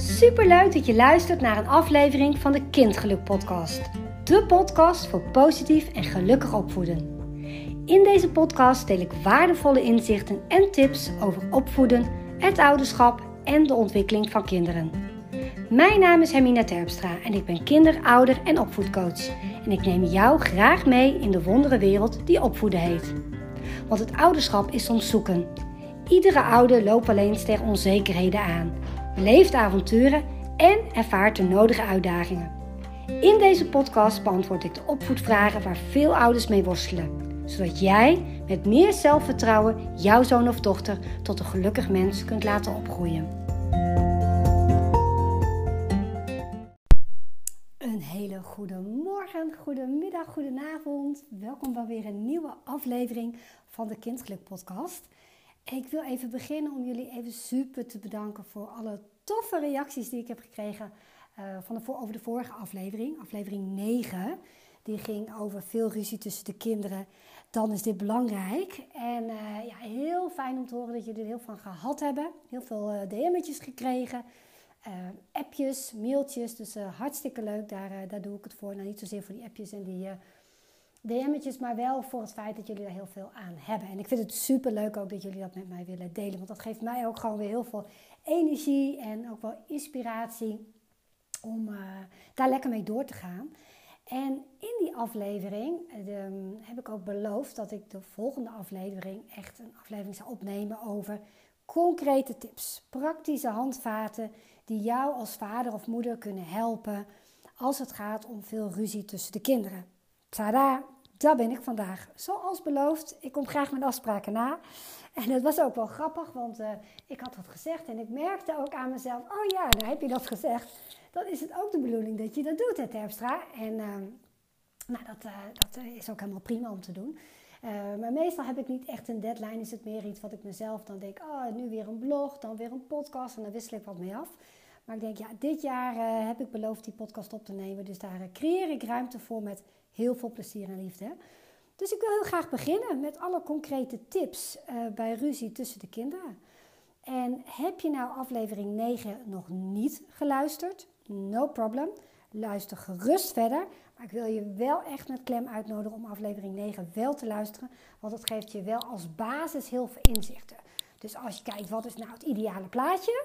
Superleuk dat je luistert naar een aflevering van de Kindgeluk Podcast. De podcast voor positief en gelukkig opvoeden. In deze podcast deel ik waardevolle inzichten en tips over opvoeden, het ouderschap en de ontwikkeling van kinderen. Mijn naam is Hermina Terpstra en ik ben kinder-, ouder- en opvoedcoach. En ik neem jou graag mee in de wonderenwereld die opvoeden heet. Want het ouderschap is soms zoeken. Iedere ouder loopt alleen tegen onzekerheden aan, beleeft avonturen en ervaart de nodige uitdagingen. In deze podcast beantwoord ik de opvoedvragen waar veel ouders mee worstelen, zodat jij met meer zelfvertrouwen jouw zoon of dochter tot een gelukkig mens kunt laten opgroeien. Een hele goede morgen, goedemiddag, goedenavond. Welkom bij weer een nieuwe aflevering van de Kindgeluk podcast. Ik wil even beginnen om jullie even super te bedanken voor alle toffe reacties die ik heb gekregen uh, van de, over de vorige aflevering, aflevering 9. Die ging over veel ruzie tussen de kinderen. Dan is dit belangrijk. En uh, ja, heel fijn om te horen dat jullie er heel van gehad hebben. Heel veel uh, DM'tjes gekregen. appjes, mailtjes. Dus hartstikke leuk. Daar, daar doe ik het voor. Nou, niet zozeer voor die appjes en die DM'tjes, maar wel voor het feit dat jullie er heel veel aan hebben. En ik vind het super leuk ook dat jullie dat met mij willen delen. Want dat geeft mij ook gewoon weer heel veel energie en ook wel inspiratie om uh, daar lekker mee door te gaan. En in die aflevering de, heb ik ook beloofd dat ik de volgende aflevering echt een aflevering zou opnemen over concrete tips, praktische handvaten die jou als vader of moeder kunnen helpen als het gaat om veel ruzie tussen de kinderen. Tada, daar ben ik vandaag. Zoals beloofd, ik kom graag met afspraken na. En het was ook wel grappig, want uh, ik had dat gezegd en ik merkte ook aan mezelf: oh ja, nou heb je dat gezegd. Dan is het ook de bedoeling dat je dat doet, hè, Terpstra. En uh, nou, dat, uh, dat is ook helemaal prima om te doen. maar meestal heb ik niet echt een deadline. Is het meer iets wat ik mezelf dan denk: oh, nu weer een blog, dan weer een podcast en dan wissel ik wat mee af. Maar ik denk, ja, dit jaar heb ik beloofd die podcast op te nemen. Dus daar creëer ik ruimte voor met heel veel plezier en liefde. Dus ik wil heel graag beginnen met alle concrete tips uh, bij ruzie tussen de kinderen. En heb je nou aflevering 9 nog niet geluisterd? No problem. Luister gerust verder. Maar ik wil je wel echt met klem uitnodigen om aflevering 9 wel te luisteren. Want het geeft je wel als basis heel veel inzichten. Dus als je kijkt wat is nou het ideale plaatje,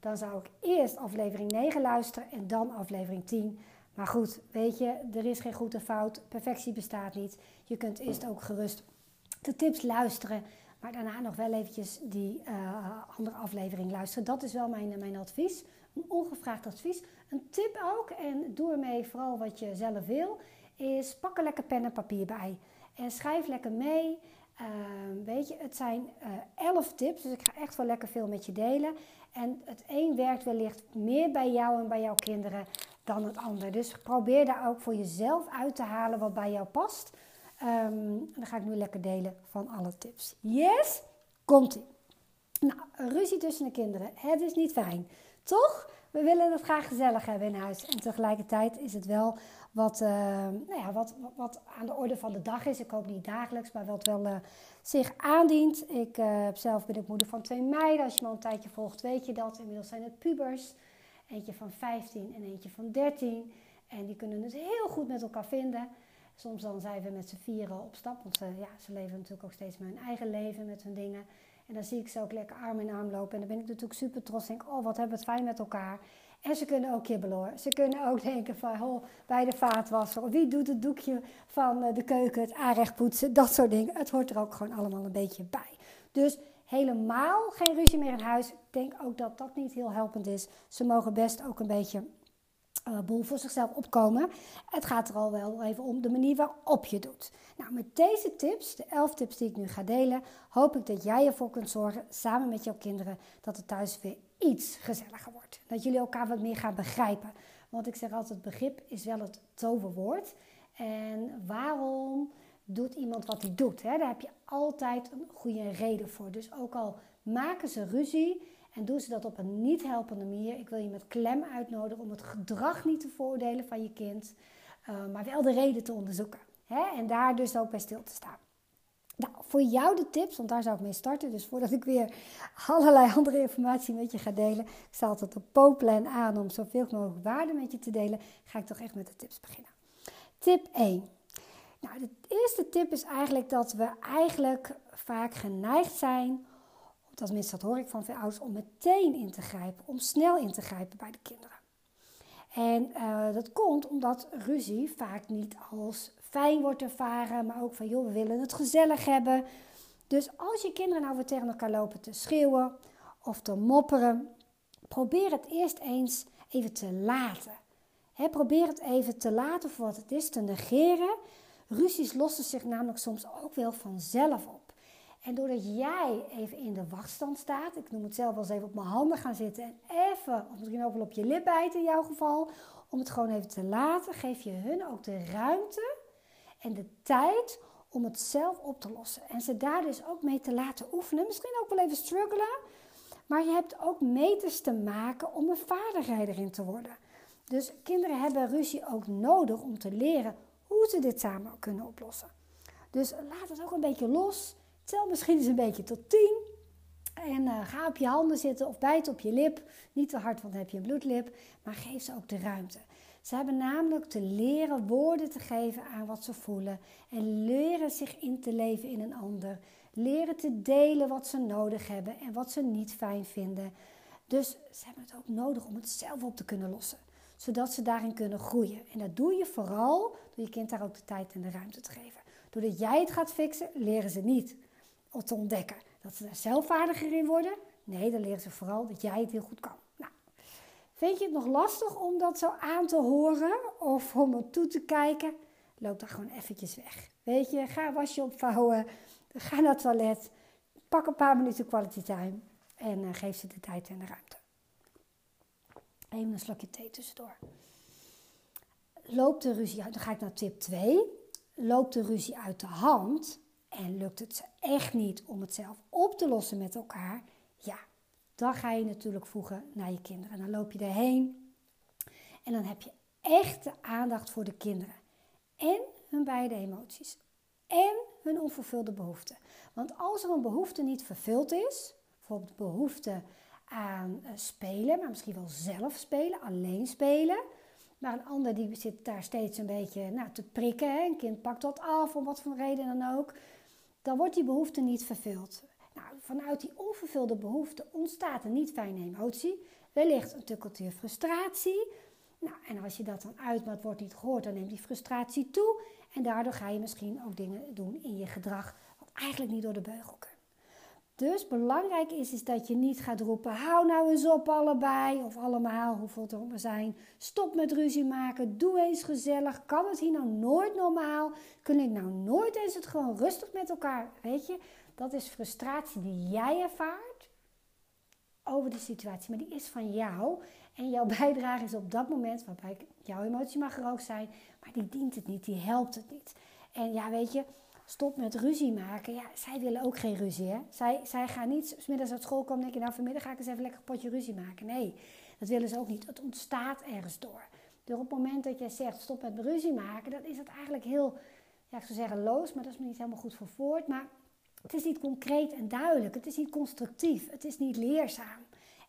dan zou ik eerst aflevering 9 luisteren en dan aflevering 10. Maar goed, weet je, er is geen goede fout. Perfectie bestaat niet. Je kunt eerst ook gerust de tips luisteren. Maar daarna nog wel eventjes die uh, andere aflevering luisteren. Dat is wel mijn, mijn advies. Een ongevraagd advies. Een tip ook, en doe ermee vooral wat je zelf wil, is pak er lekker pen en papier bij. En schrijf lekker mee. Uh, weet je, het zijn uh, elf tips, dus ik ga echt wel lekker veel met je delen. En het een werkt wellicht meer bij jou en bij jouw kinderen dan het ander. Dus probeer daar ook voor jezelf uit te halen wat bij jou past. Um, dan ga ik nu lekker delen van alle tips. Yes? Komt-ie. Nou, ruzie tussen de kinderen. Het is niet fijn. Toch? We willen het graag gezellig hebben in huis. En tegelijkertijd is het wel wat, uh, nou ja, wat, wat, aan de orde van de dag is. Ik hoop niet dagelijks, maar wat wel uh, zich aandient. Ik uh, zelf ben ik moeder van twee meiden. Als je me al een tijdje volgt, weet je dat. Inmiddels zijn het pubers. Eentje van 15 en eentje van 13. En die kunnen het heel goed met elkaar vinden. Soms dan zijn we met z'n vieren op stap. Want ze, ja, ze leven natuurlijk ook steeds met hun eigen leven, met hun dingen. En dan zie ik ze ook lekker arm in arm lopen. En dan ben ik natuurlijk super trots. Denk, oh, wat hebben we het fijn met elkaar. En ze kunnen ook kibbelen hoor. Ze kunnen ook denken van, oh, bij de vaatwasser. Wie doet het doekje van eh, de keuken, het aanrecht poetsen. Dat soort dingen. Het hoort er ook gewoon allemaal een beetje bij. Dus helemaal geen ruzie meer in huis. Ik denk ook dat dat niet heel helpend is. Ze mogen best ook een beetje uh, boel voor zichzelf opkomen. Het gaat er al wel even om de manier waarop je doet. Nou, met deze tips, de 11 tips die ik nu ga delen, hoop ik dat jij ervoor kunt zorgen, samen met jouw kinderen, dat het thuis weer iets gezelliger wordt. Dat jullie elkaar wat meer gaan begrijpen. Want ik zeg altijd, begrip is wel het toverwoord. En waarom doet iemand wat hij doet. Hè? Daar heb je altijd een goede reden voor. Dus ook al maken ze ruzie en doen ze dat op een niet helpende manier, ik wil je met klem uitnodigen om het gedrag niet te voordelen van je kind, uh, maar wel de reden te onderzoeken. Hè? En daar dus ook bij stil te staan. Nou, voor jou de tips, want daar zou ik mee starten. Dus voordat ik weer allerlei andere informatie met je ga delen. Ik sta altijd op Poplan aan om zoveel mogelijk waarde met je te delen. Ga ik toch echt met de tips beginnen. Tip 1. Nou, de eerste tip is eigenlijk dat we eigenlijk vaak geneigd zijn, tenminste dat hoor ik van veel ouders, om meteen in te grijpen, om snel in te grijpen bij de kinderen. En uh, dat komt omdat ruzie vaak niet als fijn wordt ervaren, maar ook van joh, we willen het gezellig hebben. Dus als je kinderen nou weer tegen elkaar lopen te schreeuwen of te mopperen, probeer het eerst eens even te laten. probeer het even te laten voor wat het is, te negeren. Ruzies lossen zich namelijk soms ook wel vanzelf op. En doordat jij even in de wachtstand staat, ik noem het zelf wel eens even op mijn handen gaan zitten en even, misschien ook wel op je lip bijten in jouw geval, om het gewoon even te laten, geef je hun ook de ruimte en de tijd om het zelf op te lossen. En ze daar dus ook mee te laten oefenen. Misschien ook wel even struggelen. Maar je hebt ook meters te maken om een vaardigheid erin te worden. Dus kinderen hebben ruzie ook nodig om te leren hoe ze dit samen kunnen oplossen. Dus laat het ook een beetje los. Tel misschien eens een beetje tot 10. En uh, ga op je handen zitten of bijt op je lip. Niet te hard, want dan heb je een bloedlip. Maar geef ze ook de ruimte. Ze hebben namelijk te leren woorden te geven aan wat ze voelen. En leren zich in te leven in een ander. Leren te delen wat ze nodig hebben en wat ze niet fijn vinden. Dus ze hebben het ook nodig om het zelf op te kunnen lossen. Zodat ze daarin kunnen groeien. En dat doe je vooral door je kind daar ook de tijd en de ruimte te geven. Doordat jij het gaat fixen, leren ze niet te ontdekken dat ze daar zelfvaardiger in worden. Nee, dan leren ze vooral dat jij het heel goed kan. Nou, vind je het nog lastig om dat zo aan te horen of om er toe te kijken? Loop dan gewoon eventjes weg. Weet je, ga wasje opvouwen, ga naar het toilet, pak een paar minuten quality time en uh, geef ze de tijd en de ruimte. Even een slokje thee tussendoor. Loopt de ruzie uit, dan ga ik naar tip 2. Loopt de ruzie uit de hand, en lukt het ze echt niet om het zelf op te lossen met elkaar, ja, dan ga je natuurlijk voegen naar je kinderen. Dan loop je erheen en dan heb je echt de aandacht voor de kinderen. En hun beide emoties. En hun onvervulde behoeften. Want als er een behoefte niet vervuld is, bijvoorbeeld behoefte aan eh, spelen, maar misschien wel zelf spelen, alleen spelen. Maar een ander die zit daar steeds een beetje nou, te prikken. Een kind pakt dat af, om wat voor reden dan ook dan wordt die behoefte niet vervuld. Nou, vanuit die onvervulde behoefte ontstaat een niet fijne emotie. Wellicht een tukkeltje frustratie. Nou, en als je dat dan uit, maar het wordt niet gehoord, dan neemt die frustratie toe. En daardoor ga je misschien ook dingen doen in je gedrag wat eigenlijk niet door de beugel kunnen. Dus belangrijk is, is dat je niet gaat roepen: hou nou eens op allebei of allemaal, hoeveel er ook zijn. Stop met ruzie maken, doe eens gezellig. Kan het hier nou nooit normaal? Kunnen ik nou nooit eens het gewoon rustig met elkaar? Weet je, dat is frustratie die jij ervaart over de situatie, maar die is van jou. En jouw bijdrage is op dat moment, waarbij jouw emotie mag er ook zijn, maar die dient het niet, die helpt het niet. En ja, weet je, stop met ruzie maken. Ja, zij willen ook geen ruzie, hè. Zij, zij gaan niet smiddags uit school komen en denken... nou, vanmiddag ga ik eens even lekker een potje ruzie maken. Nee, dat willen ze ook niet. Het ontstaat ergens door. Door op het moment dat jij zegt stop met ruzie maken... dan is het eigenlijk heel, ja, ik zou zeggen loos... maar dat is me niet helemaal goed voor voort. Maar het is niet concreet en duidelijk. Het is niet constructief. Het is niet leerzaam.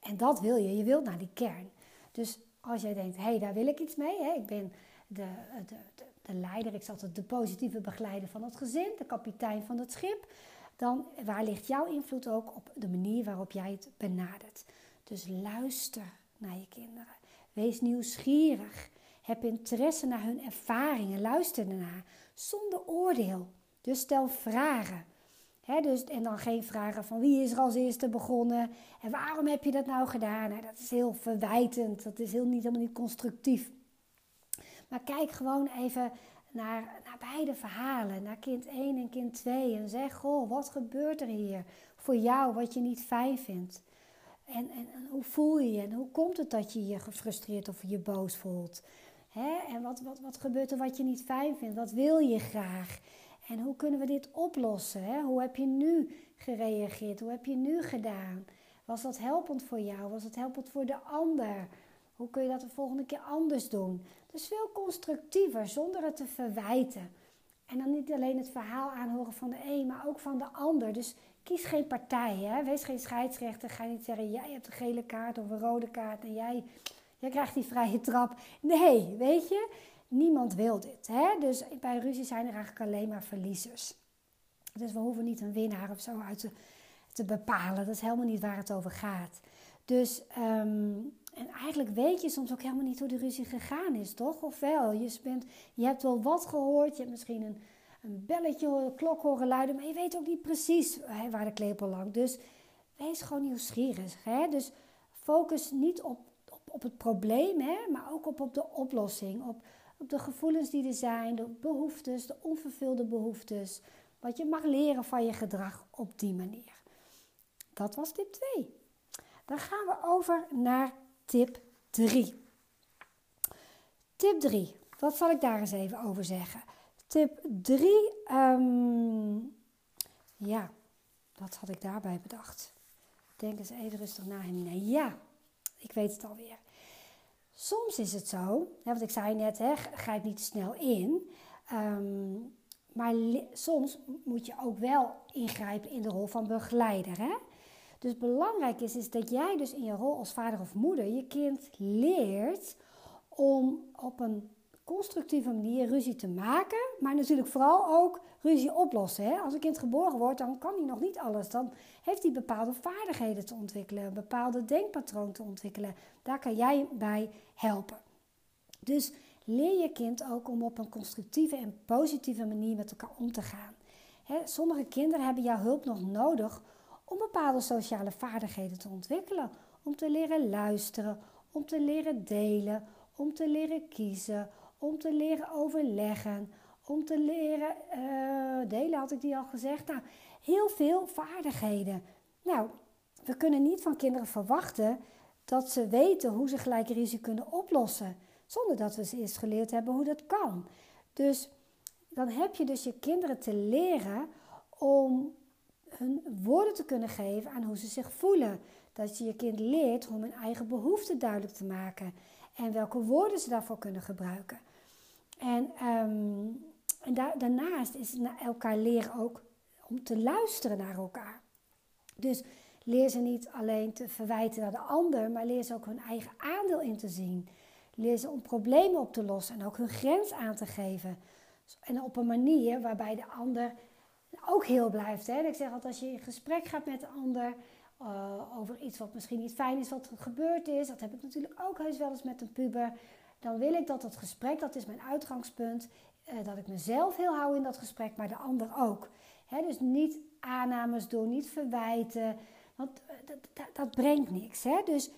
En dat wil je. Je wilt naar die kern. Dus als jij denkt, hé, hey, daar wil ik iets mee... Hè, ik ben de, de, de de leider, ik zat het de positieve begeleider van het gezin, de kapitein van het schip, dan waar ligt jouw invloed ook op de manier waarop jij het benadert. Dus luister naar je kinderen. Wees nieuwsgierig. Heb interesse naar hun ervaringen. Luister ernaar. Zonder oordeel. Dus stel vragen. dus, en dan geen vragen van wie is er als eerste begonnen en waarom heb je dat nou gedaan. dat is heel verwijtend, dat is heel niet, helemaal niet constructief. Maar kijk gewoon even naar, naar beide verhalen, naar kind 1 en kind 2. En zeg, goh, wat gebeurt er hier voor jou wat je niet fijn vindt? En, en, hoe voel je je? En hoe komt het dat je je gefrustreerd of je boos voelt? Hè? En wat, wat, wat gebeurt er wat je niet fijn vindt? Wat wil je graag? En hoe kunnen we dit oplossen? Hè? Hoe heb je nu gereageerd? Hoe heb je nu gedaan? Was dat helpend voor jou? Was het helpend voor de ander? Hoe kun je dat de volgende keer anders doen? Dus veel constructiever, zonder het te verwijten. En dan niet alleen het verhaal aanhoren van de een, maar ook van de ander. Dus kies geen partij. Hè? Wees geen scheidsrechter. Ga niet zeggen, jij hebt een gele kaart of een rode kaart en jij, jij krijgt die vrije trap. Nee, weet je, niemand wil dit. Hè? Dus bij ruzie zijn er eigenlijk alleen maar verliezers. Dus we hoeven niet een winnaar of zo uit te, te bepalen. Dat is helemaal niet waar het over gaat. Dus, ehm, en eigenlijk weet je soms ook helemaal niet hoe de ruzie gegaan is, toch? Of wel? Je, bent, je hebt wel wat gehoord, je hebt misschien een, een belletje, een klok horen luiden, maar je weet ook niet precies hè, waar de klepel lag. Dus wees gewoon nieuwsgierig. Hè? Dus focus niet op, op, op het probleem, hè, maar ook op, op de oplossing. Op, op de gevoelens die er zijn, de behoeftes, de onvervulde behoeftes. Wat je mag leren van je gedrag op die manier. Dat was tip 2. Dan gaan we over naar tip 3. Tip 3. Wat zal ik daar eens even over zeggen? Tip 3. Um, ehm, ja, wat had ik daarbij bedacht? Denk eens even rustig na, Hermine. Ja, ik weet het alweer. Soms is het zo, hè, wat ik zei net, hè, grijp niet te snel in. Um, maar soms moet je ook wel ingrijpen in de rol van begeleider. Hè? Dus belangrijk is, is dat jij dus in je rol als vader of moeder je kind leert om op een constructieve manier ruzie te maken, maar natuurlijk vooral ook ruzie oplossen. Hè? Als een kind geboren wordt, dan kan hij nog niet alles. Dan heeft hij bepaalde vaardigheden te ontwikkelen, een bepaalde denkpatroon te ontwikkelen. Daar kan jij bij helpen. Dus leer je kind ook om op een constructieve en positieve manier met elkaar om te gaan. sommige kinderen hebben jouw hulp nog nodig om bepaalde sociale vaardigheden te ontwikkelen. Om te leren luisteren, om te leren delen, om te leren kiezen, om te leren overleggen, om te leren uh, delen, had ik die al gezegd. Nou, heel veel vaardigheden. Nou, we kunnen niet van kinderen verwachten dat ze weten hoe ze gelijk ruzie kunnen oplossen. Zonder dat we ze eerst geleerd hebben hoe dat kan. Dus dan heb je dus je kinderen te leren om hun woorden te kunnen geven aan hoe ze zich voelen. Dat je je kind leert om hun eigen behoeften duidelijk te maken. En welke woorden ze daarvoor kunnen gebruiken. En, ehm, en daarnaast is elkaar leren ook om te luisteren naar elkaar. Dus leer ze niet alleen te verwijten naar de ander, maar leer ze ook hun eigen aandeel in te zien. Leer ze om problemen op te lossen en ook hun grens aan te geven. En op een manier waarbij de ander ook heel blijft. Hè? Ik zeg altijd, als je in gesprek gaat met de ander uh, over iets wat misschien niet fijn is wat er gebeurd is. Dat heb ik natuurlijk ook heus wel eens met een puber. Dan wil ik dat dat gesprek, dat is mijn uitgangspunt, uh, dat ik mezelf heel hou in dat gesprek, maar de ander ook. Hè? Dus niet aannames doen, niet verwijten, want uh, dat, dat, dat, brengt niks. Hè? Dus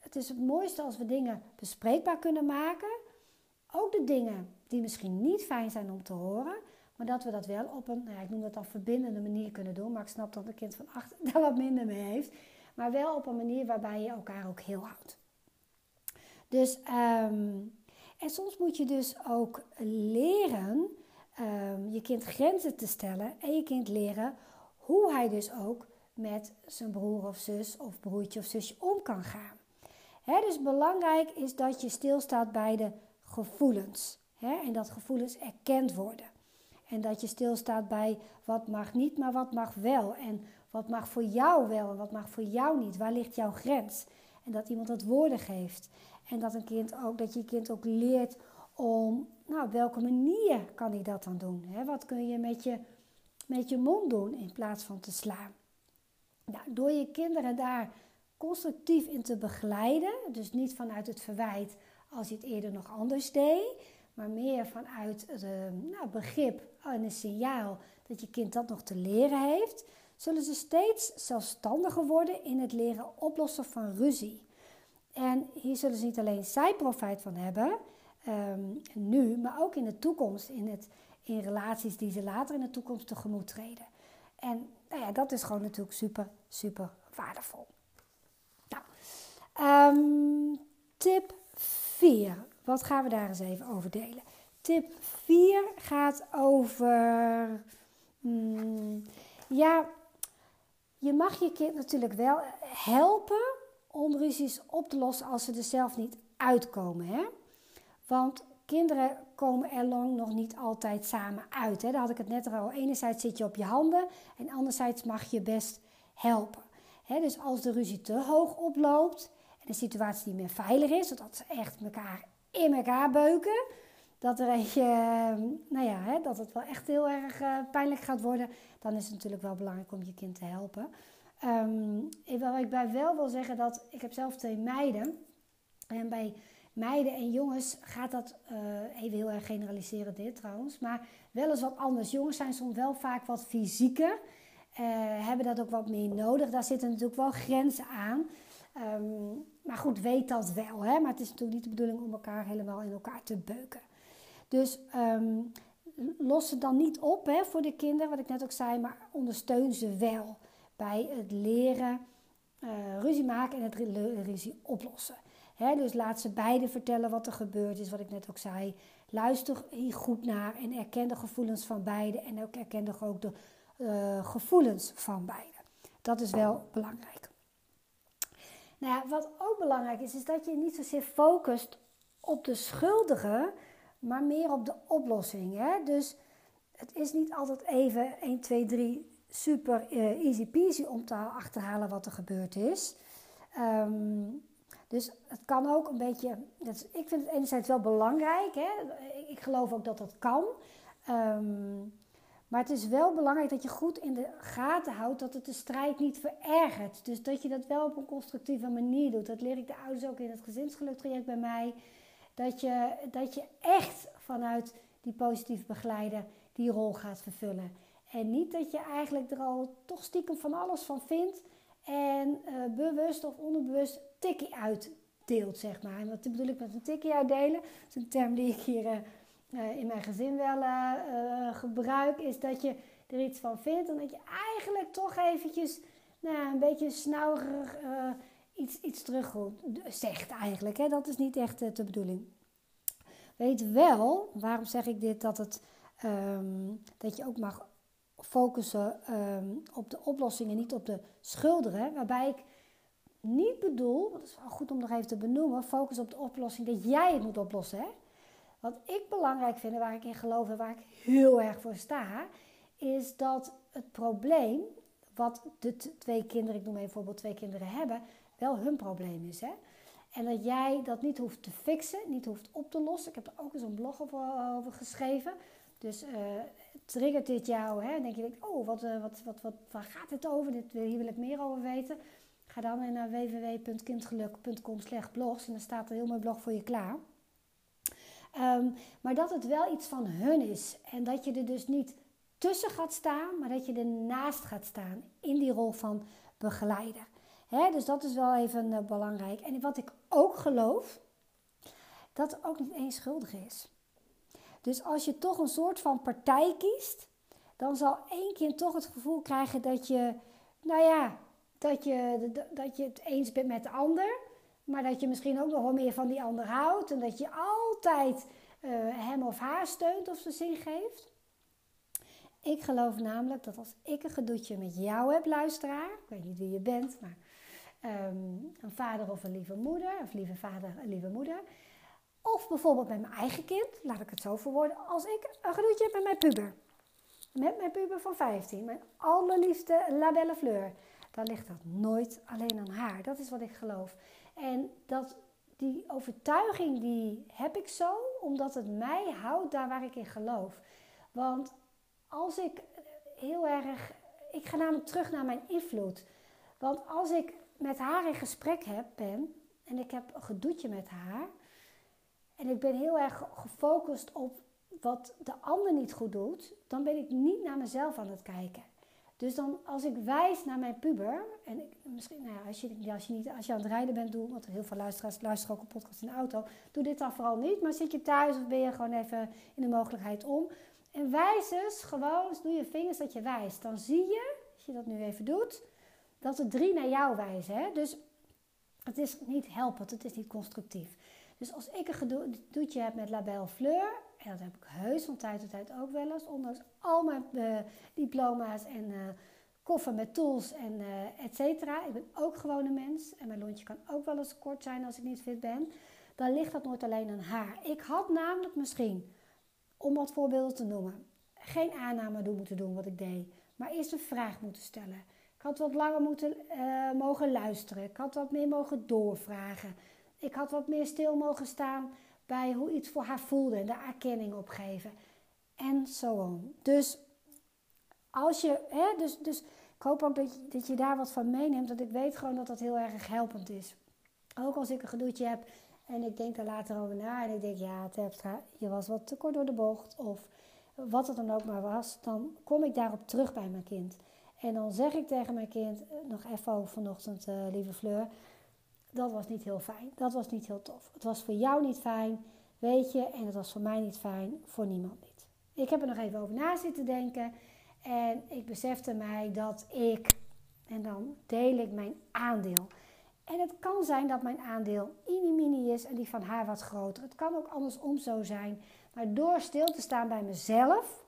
het is het mooiste als we dingen bespreekbaar kunnen maken. Ook de dingen die misschien niet fijn zijn om te horen. Maar dat we dat wel op een, nou ja, ik noem dat dan verbindende manier kunnen doen. Maar ik snap dat een kind van acht daar wat minder mee heeft. Maar wel op een manier waarbij je elkaar ook heel houdt. Dus, ehm, en soms moet je dus ook leren um, je kind grenzen te stellen. En je kind leren hoe hij dus ook met zijn broer of zus of broertje of zusje om kan gaan dus belangrijk is dat je stilstaat bij de gevoelens. en dat gevoelens erkend worden. En dat je stilstaat bij wat mag niet, maar wat mag wel. En wat mag voor jou wel en wat mag voor jou niet. Waar ligt jouw grens? En dat iemand dat woorden geeft. En dat, een kind ook, dat je kind ook leert om, nou, welke manier kan hij dat dan doen? wat kun je met, je met je mond doen in plaats van te slaan? Nou, door je kinderen daar constructief in te begeleiden. Dus niet vanuit het verwijt als je het eerder nog anders deed. Maar meer vanuit het nou, begrip en een signaal dat je kind dat nog te leren heeft. Zullen ze steeds zelfstandiger worden in het leren oplossen van ruzie. En hier zullen ze niet alleen zij profijt van hebben, ehm, nu, maar ook in de toekomst, in, het, in relaties die ze later in de toekomst tegemoet treden. En nou ja, dat is gewoon natuurlijk super, super waardevol. Um, tip 4. Wat gaan we daar eens even over delen? Tip 4 gaat over. Hmm, ja, je mag je kind natuurlijk wel helpen om ruzies op te lossen als ze er zelf niet uitkomen. Hè? Want kinderen komen er lang nog niet altijd samen uit. Hè. Daar had ik het net al. Enerzijds zit je op je handen en anderzijds mag je best helpen. Hè, dus als de ruzie te hoog oploopt en de situatie niet meer veilig is, zodat ze echt elkaar in elkaar beuken, dat, er eentje, nou ja, hè, dat het wel echt heel erg uh, pijnlijk gaat worden, dan is het natuurlijk wel belangrijk om je kind te helpen. Um, ik bij wel wil zeggen dat ik heb zelf twee meiden. En bij meiden en jongens gaat dat, uh, even heel erg generaliseren dit trouwens, maar wel eens wat anders. Jongens zijn soms wel vaak wat fysieker, uh, hebben dat ook wat meer nodig. Daar zitten natuurlijk wel grenzen aan. Um, maar goed, weet dat wel. Hè? Maar het is natuurlijk niet de bedoeling om elkaar helemaal in elkaar te beuken. Dus um, los ze dan niet op hè, voor de kinderen, wat ik net ook zei, maar ondersteun ze wel bij het leren uh, ruzie maken en het ruzie oplossen. dus laat ze beiden vertellen wat er gebeurd is, wat ik net ook zei. Luister hier goed naar en erken de gevoelens van beiden en ook erken ook de uh, gevoelens van beiden. Dat is wel belangrijk. Nou ja, wat ook belangrijk is, is dat je niet zozeer focust op de schuldige, maar meer op de oplossing. Hè? Dus het is niet altijd even 1, 2, 3 super uh, easy peasy om te achterhalen wat er gebeurd is. Um, dus het kan ook een beetje. Dat ik vind het enerzijds wel belangrijk. Hè? Ik geloof ook dat dat kan. Um, maar het is wel belangrijk dat je goed in de gaten houdt dat het de strijd niet verergert. Dus dat je dat wel op een constructieve manier doet. Dat leer ik de ouders ook in het gezinsgeluktraject bij mij. Dat je, dat je echt vanuit die positieve begeleider die rol gaat vervullen. En niet dat je eigenlijk er al toch stiekem van alles van vindt. En uh, bewust of onderbewust tikkie uitdeelt, zeg maar. En wat bedoel ik met een tikkie uitdelen? Dat is een term die ik hier uh, in mijn gezin wel uh, gebruik. Is dat je er iets van vindt. En dat je eigenlijk toch eventjes nou, een beetje snauwerig iets, iets terug zegt eigenlijk. Hè? Dat is niet echt de bedoeling. Weet wel, waarom zeg ik dit, dat, het, um, dat je ook mag focussen um, op de oplossingen, niet op de schulden. Waarbij ik niet bedoel, dat is wel goed om nog even te benoemen, focus op de oplossing dat jij het moet oplossen. Hè? Wat ik belangrijk vind, waar ik in geloof en waar ik heel erg voor sta, is dat het probleem, wat de twee kinderen, ik noem even bijvoorbeeld twee kinderen hebben, wel hun probleem is. Hè? En dat jij dat niet hoeft te fixen, niet hoeft op te lossen. Ik heb er ook eens een blog over, over geschreven. Dus uh, triggert dit jou? Hè? Denk je, oh, wat, uh, wat, wat, wat, waar gaat het over? Dit, hier wil ik meer over weten. Ga dan naar www.kindgeluk.com blogs en dan staat er heel mooi blog voor je klaar. Um, maar dat het wel iets van hun is. En dat je er dus niet tussen gaat staan, maar dat je ernaast gaat staan in die rol van begeleider. Dus dat is wel even uh, belangrijk. En wat ik ook geloof, dat ook niet één schuldig is. Dus als je toch een soort van partij kiest, dan zal één kind toch het gevoel krijgen dat je, nou ja, dat je, dat je het eens bent met de ander. Maar dat je misschien ook nog wel meer van die ander houdt. En dat je uh, hem of haar steunt of ze zin geeft. Ik geloof namelijk dat als ik een gedoetje met jou heb, luisteraar. Ik weet niet wie je bent, maar um, een vader of een lieve moeder. Of lieve vader en lieve moeder. Of bijvoorbeeld met mijn eigen kind, laat ik het zo verwoorden. Als ik een gedoetje heb met mijn puber. Met mijn puber van 15. Mijn allerliefste labelle fleur. Dan ligt dat nooit alleen aan haar. Dat is wat ik geloof. En dat, die overtuiging die heb ik zo, omdat het mij houdt daar waar ik in geloof. Want als ik heel erg. Ik ga namelijk terug naar mijn invloed. Want als ik met haar in gesprek heb, ben en ik heb een gedoetje met haar. En ik ben heel erg gefocust op wat de ander niet goed doet, dan ben ik niet naar mezelf aan het kijken. Dus dan als ik wijs naar mijn puber, en ik, misschien, nou ja, als, je, als, je niet, als je aan het rijden bent, doe, want heel veel luisteraars luisteren ook een podcast in de auto, doe dit dan vooral niet. Maar zit je thuis of ben je gewoon even in de mogelijkheid om. En wijs eens gewoon, doe je vingers dat je wijst. Dan zie je, als je dat nu even doet, dat er drie naar jou wijzen. Hè? Dus het is niet helpend, het is niet constructief. Dus als ik een gedoetje heb met Label Fleur, en dat heb ik heus van tijd tot tijd ook wel eens, ondanks al mijn uh, diploma's en uh, koffer met tools en uh, et cetera. Ik ben ook gewoon een mens en mijn lontje kan ook wel eens kort zijn als ik niet fit ben. dan ligt dat nooit alleen aan haar. Ik had namelijk misschien, om wat voorbeelden te noemen, geen aanname doen moeten doen wat ik deed, maar eerst een vraag moeten stellen. Ik had wat langer moeten mogen luisteren. Ik had wat meer mogen doorvragen. Ik had wat meer stil mogen staan bij hoe iets voor haar voelde en de erkenning opgeven. En zo on. Dus als je, hè, dus, dus ik hoop ook dat je, dat je daar wat van meeneemt, want ik weet gewoon dat dat heel erg helpend is. Ook als ik een gedoetje heb en ik denk er later over na en ik denk, ja, Terpstra, je was wat te kort door de bocht of wat het dan ook maar was, dan kom ik daarop terug bij mijn kind. En dan zeg ik tegen mijn kind, eh, nog even vanochtend, uh, lieve Fleur, dat was niet heel fijn. Dat was niet heel tof. Het was voor jou niet fijn, weet je, en het was voor mij niet fijn, voor niemand niet. Ik heb er nog even over na zitten denken en ik besefte mij dat ik, en dan deel ik mijn aandeel. En het kan zijn dat mijn aandeel mini is en die van haar wat groter. Het kan ook andersom zo zijn. Maar door stil te staan bij mezelf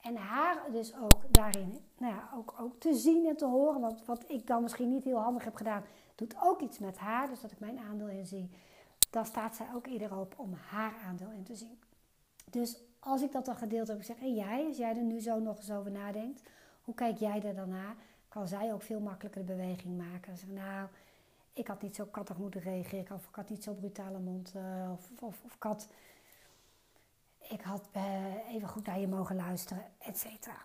en haar dus ook daarin nou ja, ook, ook te zien en te horen. Want wat ik dan misschien niet heel handig heb gedaan, doet ook iets met haar. Dus dat ik mijn aandeel in zie. Dan staat zij ook eerder op om haar aandeel in te zien. Dus als ik dat dan gedeeld heb, ik zeg, en jij, als jij er nu zo nog eens over nadenkt, hoe kijk jij er dan naar? Kan zij ook veel makkelijker de beweging maken. Zeg, nou, ik had niet zo kattig moeten reageren, of ik had niet zo brutale mond, uh, of, of, of had, ik had uh, even goed naar je mogen luisteren, et cetera.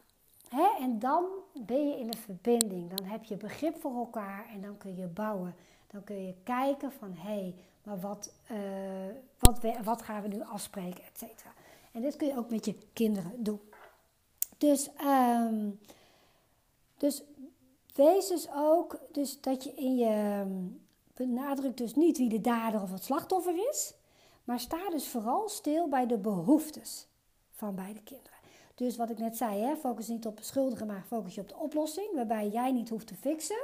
En dan ben je in de verbinding, dan heb je begrip voor elkaar en dan kun je bouwen. Dan kun je kijken van, hé, hey, maar wat, uh, wat, wat gaan we nu afspreken, et cetera. En dit kun je ook met je kinderen doen. Dus, um, dus wees dus ook dus dat je in je ehm, benadrukt dus niet wie de dader of het slachtoffer is, maar sta dus vooral stil bij de behoeftes van beide kinderen. Dus wat ik net zei, hè, focus niet op beschuldigen, maar focus je op de oplossing, waarbij jij niet hoeft te fixen.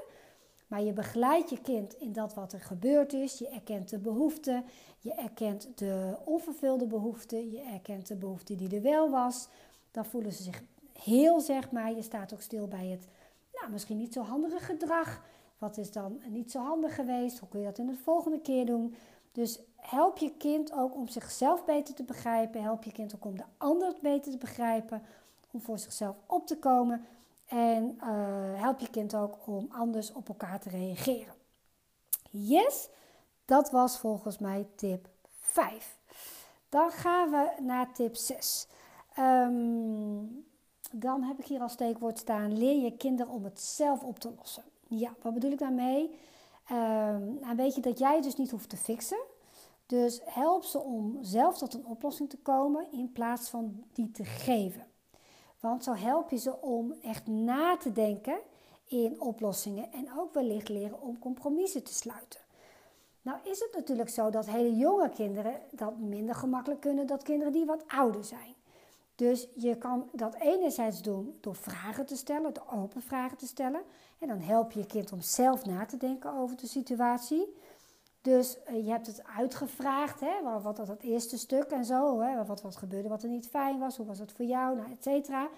Maar je begeleidt je kind in dat wat er gebeurd is. Je erkent de behoeften. Je erkent de onvervulde behoeften. Je erkent de behoefte die er wel was. Dan voelen ze zich heel, zeg maar. Je staat ook stil bij het nou, misschien niet zo handige gedrag. Wat is dan niet zo handig geweest? Hoe kun je dat in de volgende keer doen? Dus help je kind ook om zichzelf beter te begrijpen. Help je kind ook om de ander beter te begrijpen. Om voor zichzelf op te komen. En uh, help je kind ook om anders op elkaar te reageren. Yes, dat was volgens mij tip 5. Dan gaan we naar tip 6. Um, ehm, dan heb ik hier als steekwoord staan: leer je kinderen om het zelf op te lossen. Ja, wat bedoel ik daarmee? Um, nou weet je dat jij dus niet hoeft te fixen. Dus help ze om zelf tot een oplossing te komen in plaats van die te geven. Want zo help je ze om echt na te denken in oplossingen en ook wellicht leren om compromissen te sluiten. Nou is het natuurlijk zo dat hele jonge kinderen dat minder gemakkelijk kunnen dan kinderen die wat ouder zijn. Dus je kan dat enerzijds doen door vragen te stellen, door open vragen te stellen. En dan help je je kind om zelf na te denken over de situatie. Dus eh, je hebt het uitgevraagd, hè, wat het eerste stuk en zo. Hè, wat, wat gebeurde wat er niet fijn was, hoe was het voor jou, nou, et cetera.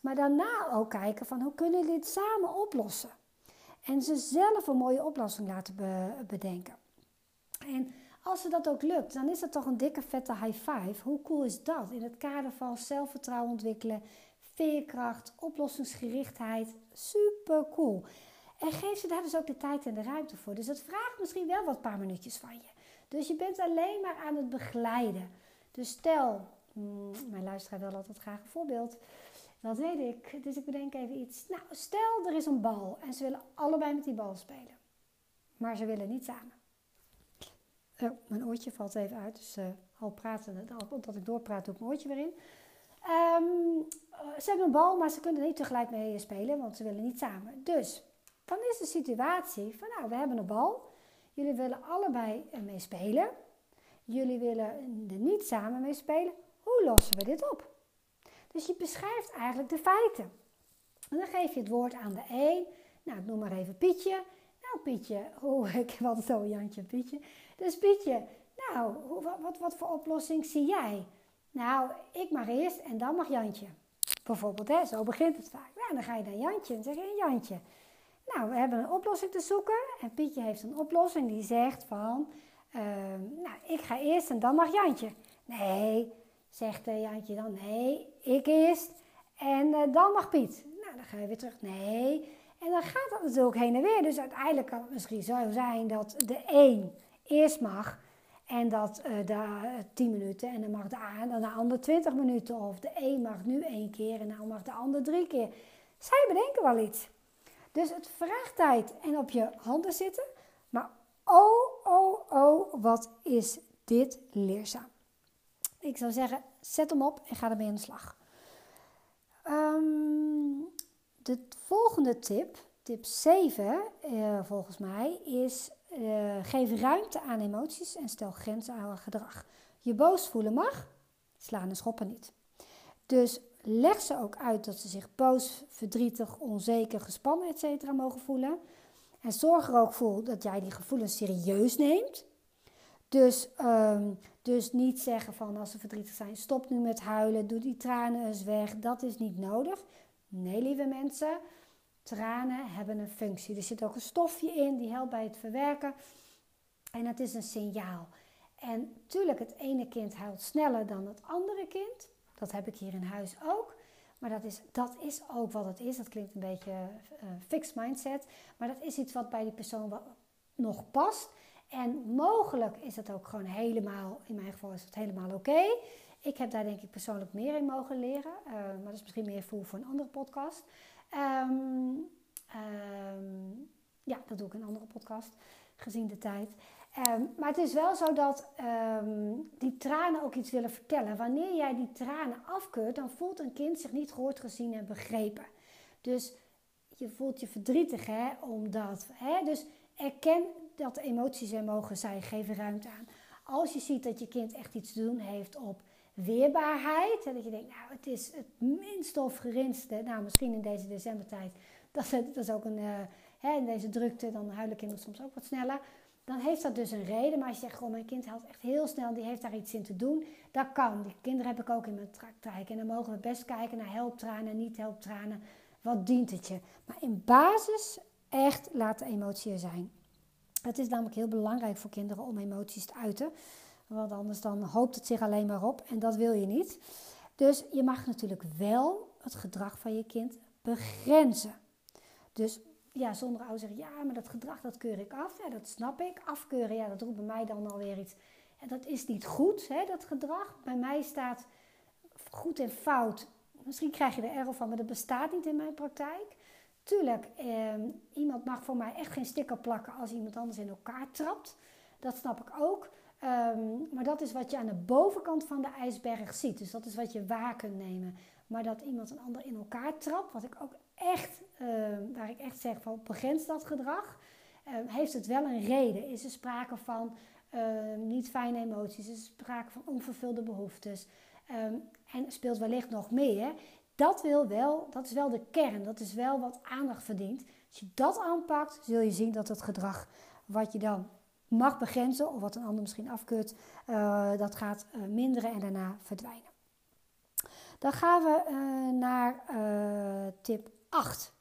Maar daarna ook kijken van hoe kunnen jullie dit samen oplossen. En ze zelf een mooie oplossing laten bedenken. En als ze dat ook lukt, dan is dat toch een dikke vette high five. Hoe cool is dat? In het kader van zelfvertrouwen ontwikkelen, veerkracht, oplossingsgerichtheid. Super cool. En geef ze daar dus ook de tijd en de ruimte voor. Dus dat vraagt misschien wel wat paar minuutjes van je. Dus je bent alleen maar aan het begeleiden. Dus stel, hmm, mijn luisteraar wil altijd graag een voorbeeld. Dat weet ik. Dus ik bedenk even iets. Nou, stel er is een bal en ze willen allebei met die bal spelen. Maar ze willen niet samen. Oh, mijn oortje valt even uit, dus uh, al praten, omdat ik doorpraat, doe ik mijn oortje weer in. Um, ze hebben een bal, maar ze kunnen niet tegelijk mee spelen, want ze willen niet samen. Dus dan is de situatie van, nou, we hebben een bal. Jullie willen allebei mee spelen. Jullie willen er niet samen mee spelen. Hoe lossen we dit op? Dus je beschrijft eigenlijk de feiten. En dan geef je het woord aan de een. Nou, ik noem maar even Pietje. Nou, Pietje, oh, ik heb altijd Jantje Pietje. Dus Pietje, nou, wat, wat voor oplossing zie jij? Nou, ik mag eerst en dan mag Jantje. Bijvoorbeeld, hè, zo begint het vaak. Nou, dan ga je naar Jantje en zeg je, Jantje, nou, we hebben een oplossing te zoeken. En Pietje heeft een oplossing die zegt van, Ehm, nou, ik ga eerst en dan mag Jantje. Nee, zegt Jantje dan. Nee, ik eerst en dan mag Piet. Nou, dan ga je weer terug. Nee. En dan gaat dat natuurlijk heen en weer. Dus uiteindelijk kan het misschien zo zijn dat de een eerst mag en dat uh, de 10 minuten en dan mag de, dan de ander 20 minuten. Of de een mag nu één keer en dan mag de ander drie keer. Zij bedenken wel iets. Dus het vraagt tijd en op je handen zitten. Maar oh, oh, oh, wat is dit leerzaam. Ik zou zeggen, zet hem op en ga ermee aan de slag. Um, de volgende tip, tip 7 uh, eh, volgens mij, is uh, geef ruimte aan emoties en stel grenzen aan gedrag. Je boos voelen mag, slaan en schoppen niet. Dus leg ze ook uit dat ze zich boos, verdrietig, onzeker, gespannen, etc. mogen voelen. En zorg er ook voor dat jij die gevoelens serieus neemt. Dus, um, dus niet zeggen van als ze verdrietig zijn, stop nu met huilen, doe die tranen eens weg. Dat is niet nodig. Nee, lieve mensen, tranen hebben een functie. Er zit ook een stofje in die helpt bij het verwerken. En het is een signaal. En tuurlijk, het ene kind huilt sneller dan het andere kind. Dat heb ik hier in huis ook. Maar dat is, dat is ook wat het is. Dat klinkt een beetje uh, fixed mindset. Maar dat is iets wat bij die persoon nog past. En mogelijk is het ook gewoon helemaal, in mijn geval is het helemaal oké. Ik heb daar denk ik persoonlijk meer in mogen leren. Uh, maar dat is misschien meer voor, voor een andere podcast. Um, um, ja, dat doe ik in een andere podcast, gezien de tijd. Um, maar het is wel zo dat die tranen ook iets willen vertellen. Wanneer jij die tranen afkeurt, dan voelt een kind zich niet gehoord, gezien en begrepen. Dus je voelt je verdrietig, hè, omdat. Hè, dus erken dat emoties er mogen zijn, geef ruimte aan. Als je ziet dat je kind echt iets te doen heeft op weerbaarheid. En dat je denkt, nou, het is het minste of geringste. Nou, misschien in deze decembertijd. Dat, dat is ook een, uh, hè, in deze drukte, dan huilen kinderen soms ook wat sneller. Dan heeft dat dus een reden. Maar als je zegt, oh, mijn kind huilt echt heel snel, die heeft daar iets in te doen. Dat kan. Die kinderen heb ik ook in mijn praktijk. En dan mogen we best kijken naar helptranen en niet helptranen. Wat dient het je? Maar in basis echt laat de emotie er zijn. Het is namelijk heel belangrijk voor kinderen om emoties te uiten. Want anders dan hoopt het zich alleen maar op en dat wil je niet. Dus je mag natuurlijk wel het gedrag van je kind begrenzen. Dus ja, zonder ouders zeggen, ja, maar dat gedrag dat keur ik af. Ja, dat snap ik. Afkeuren, ja, dat roept bij mij dan alweer iets. En dat is niet goed, hè, dat gedrag. Bij mij staat goed en fout. Misschien krijg je er erg van, maar dat bestaat niet in mijn praktijk. Tuurlijk, eh, iemand mag voor mij echt geen sticker plakken als iemand anders in elkaar trapt. Dat snap ik ook. Um, maar dat is wat je aan de bovenkant van de ijsberg ziet. Dus dat is wat je waar kunt nemen. Maar dat iemand een ander in elkaar trapt, wat ik ook echt, uh, waar ik echt zeg van begrens dat gedrag, uh, heeft het wel een reden. Is er sprake van niet fijne emoties, is er sprake van onvervulde behoeftes. En speelt wellicht nog meer. Dat, wil wel, dat is wel de kern, dat is wel wat aandacht verdient. Als je dat aanpakt, zul je zien dat het gedrag wat je dan mag begrenzen, of wat een ander misschien afkeurt, uh, dat gaat uh, minderen en daarna verdwijnen. Dan gaan we uh, naar tip 8.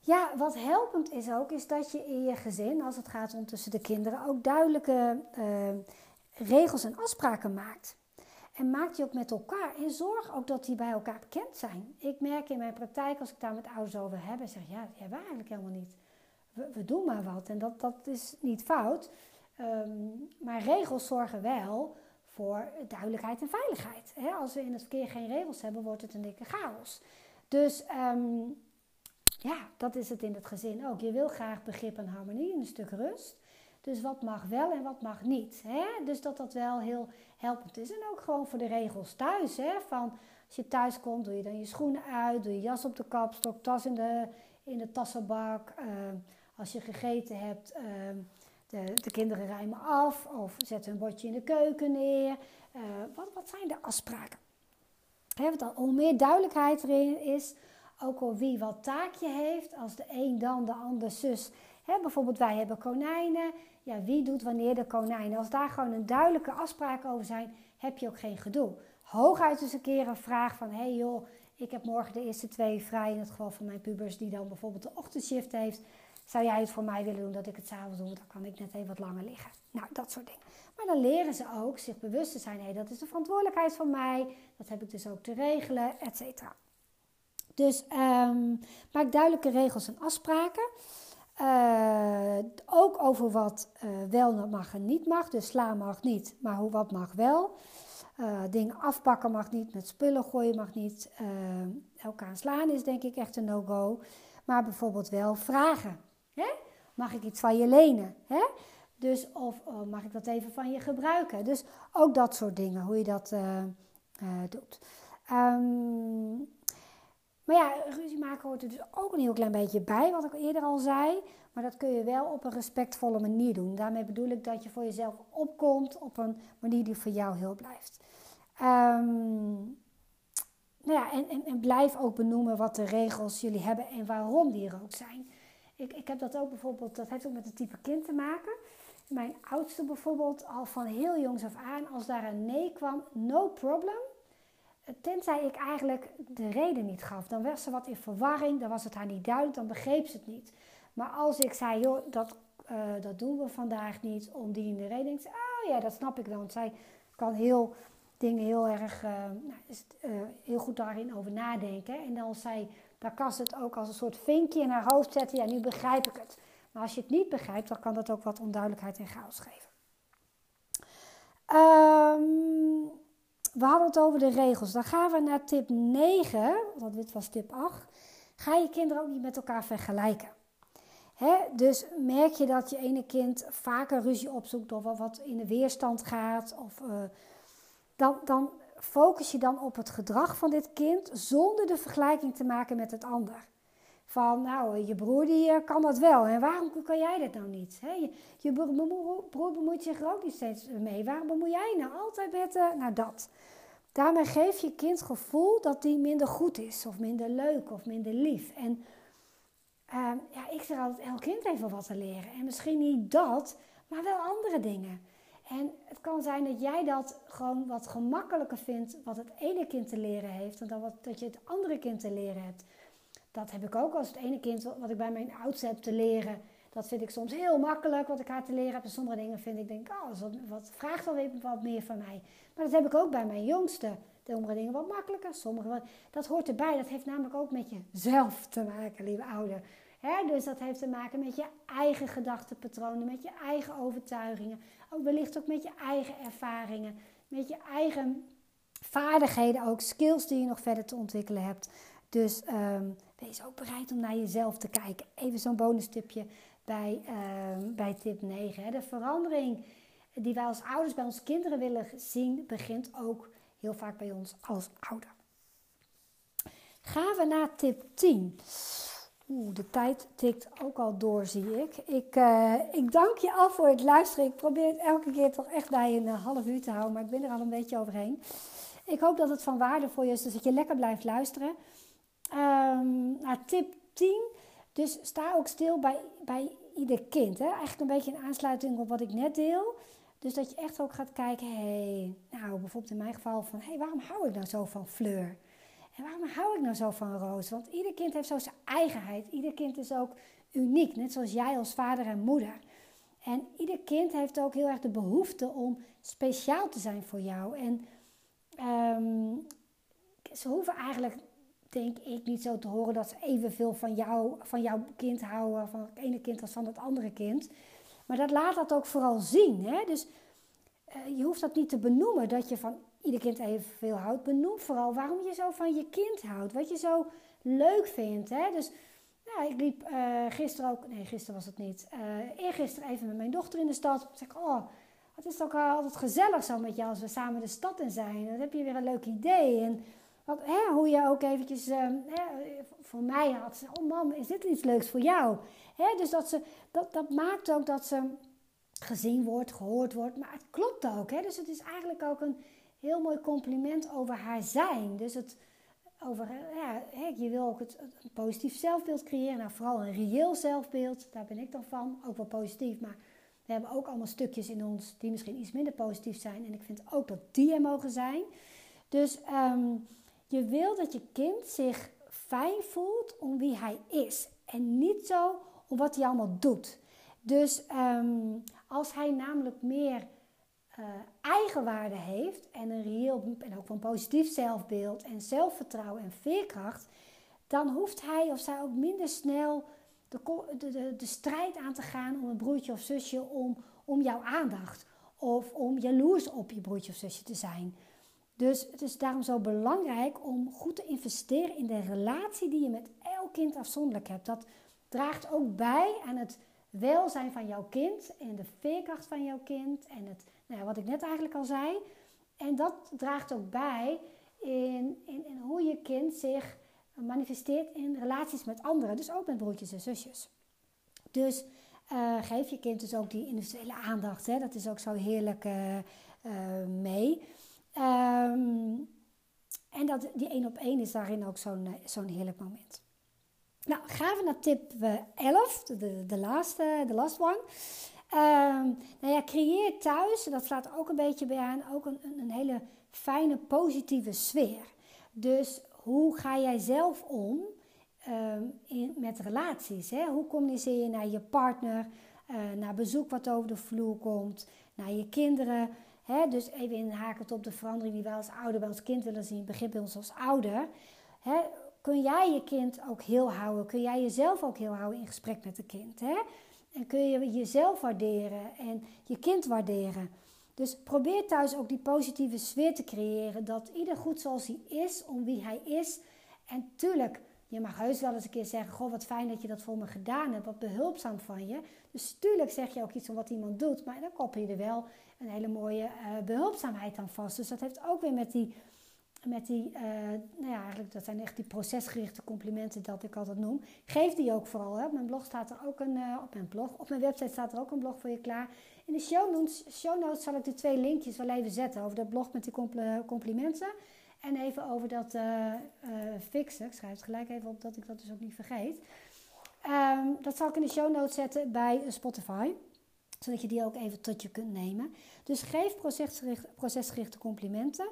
Ja, wat helpend is ook, is dat je in je gezin, als het gaat om tussen de kinderen, ook duidelijke regels en afspraken maakt. En maak die ook met elkaar. En zorg ook dat die bij elkaar bekend zijn. Ik merk in mijn praktijk, als ik daar met ouders over heb, zeg ja, dat hebben we eigenlijk helemaal niet we, doen maar wat. En dat, dat is niet fout. Ehm, maar regels zorgen wel voor duidelijkheid en veiligheid. als we in het verkeer geen regels hebben, wordt het een dikke chaos. Dus ehm, ja, dat is het in het gezin ook. Je wil graag begrip en harmonie en een stuk rust. Dus wat mag wel en wat mag niet. Hè? Dus dat dat wel heel helpend is. En ook gewoon voor de regels thuis. Hè? Van als je thuis komt, doe je dan je schoenen uit, doe je jas op de kapstok, tas in de, in de tassenbak. Uh, als je gegeten hebt, ehm, de, de, kinderen ruimen af of zetten een bordje in de keuken neer. Wat, wat zijn de afspraken? He, wat al meer duidelijkheid erin is, ook al wie wat taakje heeft. Als de een dan, de ander zus. He, bijvoorbeeld wij hebben konijnen. Ja, wie doet wanneer de konijnen? Als daar gewoon een duidelijke afspraak over zijn, heb je ook geen gedoe. Hooguit eens een keer een vraag van, hé hey joh, ik heb morgen de eerste twee vrij. In het geval van mijn pubers die dan bijvoorbeeld de ochtendshift heeft zou jij het voor mij willen doen dat ik het s'avonds doe? Dan kan ik net even wat langer liggen. Nou, dat soort dingen. Maar dan leren ze ook zich bewust te zijn. Hé, dat is de verantwoordelijkheid van mij. Dat heb ik dus ook te regelen, et cetera. Dus um, maak duidelijke regels en afspraken. Uh, ook over wat uh, wel mag en niet mag. Dus slaan mag niet, maar hoe, wat mag wel. Uh, dingen afpakken mag niet, met spullen gooien mag niet. elkaar slaan is denk ik echt een no-go. Maar bijvoorbeeld wel vragen. Hè? Mag ik iets van je lenen? Hè? Dus, of oh, mag ik dat even van je gebruiken? Dus ook dat soort dingen, hoe je dat doet. Um, maar ja, ruzie maken hoort er dus ook een heel klein beetje bij, wat ik eerder al zei. Maar dat kun je wel op een respectvolle manier doen. Daarmee bedoel ik dat je voor jezelf opkomt op een manier die voor jou heel blijft. Um, nou ja, en, en, en, blijf ook benoemen wat de regels jullie hebben en waarom die er ook zijn. Ik, ik heb dat ook bijvoorbeeld, dat heeft ook met het type kind te maken. Mijn oudste bijvoorbeeld, al van heel jongs af aan, als daar een nee kwam, no problem tenzij ik eigenlijk de reden niet gaf. Dan werd ze wat in verwarring, dan was het haar niet duidelijk, dan begreep ze het niet. Maar als ik zei, joh, dat, uh, dat doen we vandaag niet om die in de reden. Denk oh ja, dat snap ik dan. Want zij kan heel dingen heel erg, uh, nou, uh, heel goed daarin over nadenken. En dan zij, daar kan ze het ook als een soort vinkje in haar hoofd zetten. Ja, nu begrijp ik het. Maar als je het niet begrijpt, dan kan dat ook wat onduidelijkheid en chaos geven. Um, we hadden het over de regels. Dan gaan we naar tip 9, want dit was tip 8. Ga je kinderen ook niet met elkaar vergelijken. He, dus merk je dat je ene kind vaker ruzie opzoekt of wat in de weerstand gaat, of, uh, dan, dan focus je dan op het gedrag van dit kind zonder de vergelijking te maken met het ander. Van, nou, je broer die eh, kan dat wel en waarom kan jij dat nou niet? Je, broer bemoeit zich er ook niet steeds mee. Waarom bemoei jij nou altijd met, uh, nou dat. Daarmee geef je kind gevoel dat die minder goed is, of minder leuk, of minder lief. En uh, ja, ik zeg altijd, elk kind heeft wel wat te leren. En misschien niet dat, maar wel andere dingen. En het kan zijn dat jij dat gewoon wat gemakkelijker vindt, wat het ene kind te leren heeft, dan wat dat je het andere kind te leren hebt. Dat heb ik ook als het ene kind wat ik bij mijn oudste heb te leren. Dat vind ik soms heel makkelijk wat ik haar te leren heb. En sommige dingen vind ik, denk oh, wat, vraagt dan weer wat meer van mij. Maar dat heb ik ook bij mijn jongste. Sommige dingen wat makkelijker, sommige wat... Dat hoort erbij. Dat heeft namelijk ook met jezelf te maken, lieve ouder. dus dat heeft te maken met je eigen gedachtenpatronen, met je eigen overtuigingen. Ook wellicht ook met je eigen ervaringen, met je eigen vaardigheden, ook skills die je nog verder te ontwikkelen hebt. Dus um, wees ook bereid om naar jezelf te kijken. Even zo'n bonus tipje bij, um, bij tip 9. Hè. De verandering die wij als ouders bij onze kinderen willen zien, begint ook heel vaak bij ons als ouder. Gaan we naar tip 10. Oeh, de tijd tikt ook al door, zie ik. Ik, uh, ik dank je al voor het luisteren. Ik probeer het elke keer toch echt bij een half uur te houden, maar ik ben er al een beetje overheen. Ik hoop dat het van waarde voor je is, dus dat je lekker blijft luisteren. Um, naar tip 10. Dus sta ook stil bij, bij ieder kind. Hè? Eigenlijk een beetje in aansluiting op wat ik net deel. Dus dat je echt ook gaat kijken, hey, nou bijvoorbeeld in mijn geval van, hey, waarom hou ik nou zo van Fleur? En waarom hou ik nou zo van Roos? Want ieder kind heeft zo zijn eigenheid. Ieder kind is ook uniek, net zoals jij als vader en moeder. En ieder kind heeft ook heel erg de behoefte om speciaal te zijn voor jou. En um, ze hoeven eigenlijk denk ik niet zo te horen dat ze evenveel van, jou, van jouw kind houden, van het ene kind als van het andere kind. Maar dat laat dat ook vooral zien. Hè? Dus uh, je hoeft dat niet te benoemen, dat je van ieder kind evenveel houdt. Benoem vooral waarom je zo van je kind houdt, wat je zo leuk vindt. Hè? Dus nou, ik liep uh, gisteren ook, nee gisteren was het niet, uh, eergisteren even met mijn dochter in de stad. Ik zeg, oh, het is toch altijd gezellig zo met jou als we samen de stad in zijn. Dan heb je weer een leuk idee. En wat, hè, hoe je ook eventjes, ehm, hè, voor mij had ze, oh mam, is dit iets leuks voor jou? Hè, dus dat, ze, dat, dat maakt ook dat ze gezien wordt, gehoord wordt, maar het klopt ook. Hè? Dus het is eigenlijk ook een heel mooi compliment over haar zijn. Dus het, over, ja, je wil ook het, een positief zelfbeeld creëren. Nou, vooral een reëel zelfbeeld, daar ben ik dan van. Ook wel positief, maar we hebben ook allemaal stukjes in ons die misschien iets minder positief zijn. En ik vind ook dat die er mogen zijn. Dus um, je wil dat je kind zich fijn voelt om wie hij is. En niet zo om wat hij allemaal doet. Dus ehm, als hij namelijk meer uh, eigenwaarde heeft en een reëel en ook een positief zelfbeeld en zelfvertrouwen en veerkracht, dan hoeft hij of zij ook minder snel de, de, de, strijd aan te gaan om een broertje of zusje om, om jouw aandacht. Of om jaloers op je broertje of zusje te zijn. Dus het is daarom zo belangrijk om goed te investeren in de relatie die je met elk kind afzonderlijk hebt. Dat draagt ook bij aan het welzijn van jouw kind en de veerkracht van jouw kind en het, nou ja, wat ik net eigenlijk al zei. En dat draagt ook bij in, in, hoe je kind zich manifesteert in relaties met anderen, dus ook met broertjes en zusjes. Dus uh, geef je kind dus ook die individuele aandacht. Hè? Dat is ook zo heerlijk uh, uh, mee. Um, en dat, die één op één is daarin ook zo'n zo'n heerlijk moment. Nou, gaan we naar tip 11, de, de, laatste, de last one. Um, nou ja, creëer thuis, dat slaat ook een beetje bij aan, ook een, een hele fijne positieve sfeer. Dus hoe ga jij zelf om um, in, met relaties? Hè? Hoe communiceer je naar je partner, uh, naar bezoek wat over de vloer komt, naar je kinderen? Dus even inhakend op de verandering die wij als ouder bij ons kind willen zien, begint bij ons als ouder. Kun jij je kind ook heel houden? Kun jij jezelf ook heel houden in gesprek met het kind? En kun je jezelf waarderen en je kind waarderen? Dus probeer thuis ook die positieve sfeer te creëren. Dat ieder goed zoals hij is, om wie hij is. En tuurlijk, je mag heus wel eens een keer zeggen: Goh, wat fijn dat je dat voor me gedaan hebt. Wat behulpzaam van je. Dus tuurlijk zeg je ook iets van wat iemand doet. Maar dan koppel je er wel een hele mooie uh, behulpzaamheid aan vast. Dus dat heeft ook weer met die. Met die, uh, nou ja, eigenlijk dat zijn echt die procesgerichte complimenten dat ik altijd noem. Geef die ook vooral. Hè. Op mijn blog staat er ook een, uh, op mijn blog, op mijn website staat er ook een blog voor je klaar. In de show notes, show notes zal ik de twee linkjes wel even zetten. Over dat blog met die complimenten. En even over dat fixen. Ik schrijf het gelijk even op dat ik dat dus ook niet vergeet. Ehm, dat zal ik in de show notes zetten bij Spotify. Zodat je die ook even tot je kunt nemen. Dus geef procesgerichte, complimenten.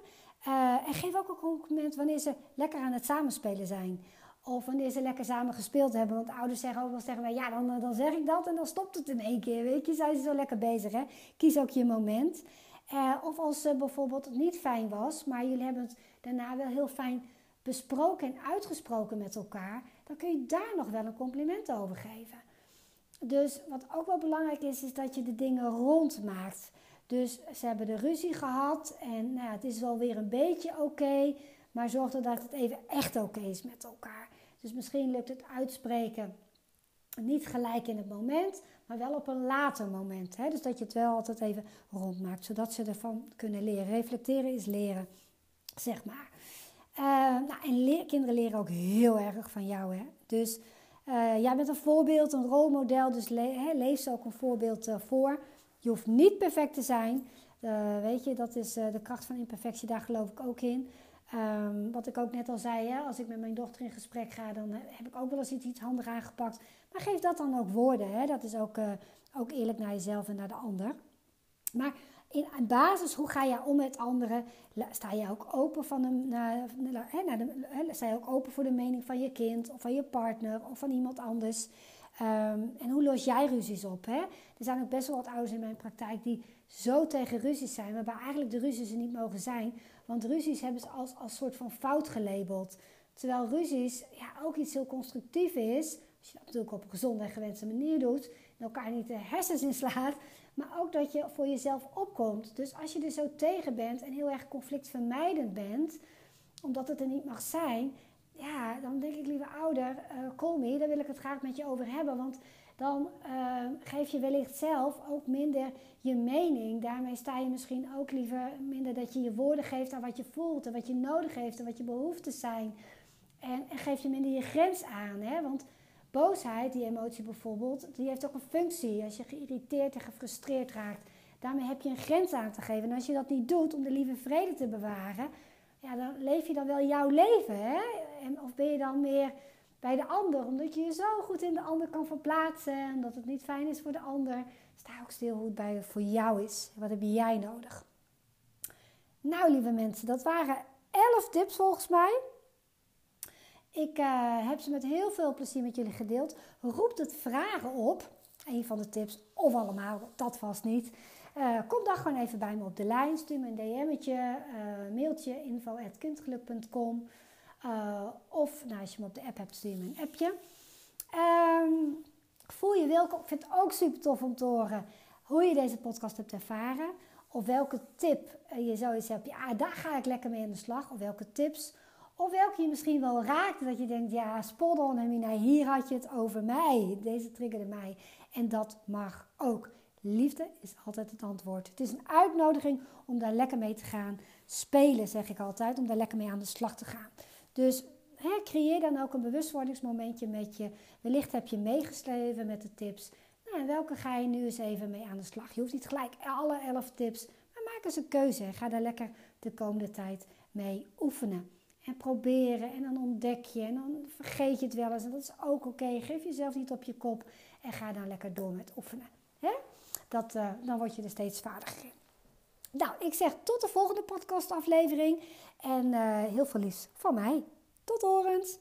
Uh, en geef ook een compliment wanneer ze lekker aan het samenspelen zijn. Of wanneer ze lekker samen gespeeld hebben. Want ouders zeggen ook wel tegen ja, dan, dan zeg ik dat en dan stopt het in één keer. Weet je, zijn ze zo lekker bezig. Hè? Kies ook je moment. Uh, of als het bijvoorbeeld niet fijn was, maar jullie hebben het daarna wel heel fijn besproken en uitgesproken met elkaar, dan kun je daar nog wel een compliment over geven. Dus wat ook wel belangrijk is, is dat je de dingen rond maakt. Dus ze hebben de ruzie gehad en nou, het is wel weer een beetje oké, maar zorg er dat het even echt oké is met elkaar. Dus misschien lukt het uitspreken niet gelijk in het moment, maar wel op een later moment. Hè? Dus dat je het wel altijd even rondmaakt, zodat ze ervan kunnen leren. Reflecteren is leren, zeg maar. Uh, nou, en kinderen leren ook heel erg van jou. Hè? Dus uh, jij bent een voorbeeld, een rolmodel, dus hè, leef ze ook een voorbeeld uh, voor. Je hoeft niet perfect te zijn. weet je, dat is de kracht van imperfectie, daar geloof ik ook in. Um, wat ik ook net al zei, hè, als ik met mijn dochter in gesprek ga, dan heb ik ook wel eens iets, handig aangepakt. Maar geef dat dan ook woorden. Hè? Dat is ook, ook eerlijk naar jezelf en naar de ander. Maar in basis, hoe ga je om met anderen? Sta je ook open, van een, naar, sta je ook open voor de mening van je kind of van je partner of van iemand anders? Um, en hoe los jij ruzies op? Hè? Er zijn ook best wel wat ouders in mijn praktijk die zo tegen ruzies zijn, waarbij eigenlijk de ruzies er niet mogen zijn. Want ruzies hebben ze als, als soort van fout gelabeld. Terwijl ruzies ja, ook iets heel constructief is. Als je dat natuurlijk op een gezonde en gewenste manier doet. En elkaar niet de hersens inslaat. Maar ook dat je voor jezelf opkomt. Dus als je er zo tegen bent en heel erg conflictvermijdend bent. Omdat het er niet mag zijn. Ja, dan denk ik liever ouder, uh, call me. Daar wil ik het graag met je over hebben. Want dan uh, geef je wellicht zelf ook minder je mening. Daarmee sta je misschien ook liever minder dat je je woorden geeft aan wat je voelt en wat je nodig heeft en wat je behoeftes zijn. En, en geef je minder je grens aan. Hè? Want boosheid, die emotie bijvoorbeeld, die heeft ook een functie. Als je geïrriteerd en gefrustreerd raakt, daarmee heb je een grens aan te geven. En als je dat niet doet om de lieve vrede te bewaren, ja, dan leef je dan wel jouw leven. Hè? En, of ben je dan meer bij de ander, omdat je je zo goed in de ander kan verplaatsen en dat het niet fijn is voor de ander. Sta ook stil hoe het bij voor jou is. Wat heb jij nodig? Nou, lieve mensen, dat waren 11 tips volgens mij. Ik uh, heb ze met heel veel plezier met jullie gedeeld. Roept het vragen op. Een van de tips, of allemaal, dat vast niet. Uh, kom dan gewoon even bij me op de lijn. Stuur me een DM'tje, uh, mailtje info.kindgeluk.com. of nou, als je me op de app hebt, stuur me een appje. Um, voel je welkom. Ik vind het ook super tof om te horen hoe je deze podcast hebt ervaren. Of welke tip je zoiets hebt, ja, daar ga ik lekker mee aan de slag. Of welke tips of welke je misschien wel raakt, dat je denkt, ja, spot on, Mina, hier had je het over mij. Deze triggerde mij. En dat mag ook. Liefde is altijd het antwoord. Het is een uitnodiging om daar lekker mee te gaan spelen, zeg ik altijd. Om daar lekker mee aan de slag te gaan. Dus hè, creëer dan ook een bewustwordingsmomentje met je. Wellicht heb je meegeschreven met de tips. Nou, welke ga je nu eens even mee aan de slag? Je hoeft niet gelijk alle elf tips, maar maak eens een keuze. Ga daar lekker de komende tijd mee oefenen. En proberen en dan ontdek je en dan vergeet je het wel eens. En dat is ook oké. Geef jezelf niet op je kop en ga dan lekker door met oefenen. Hè? Dat, uh, dan word je er steeds vaardiger. Nou, ik zeg tot de volgende podcastaflevering. En uh, heel veel liefs van mij. Tot horens!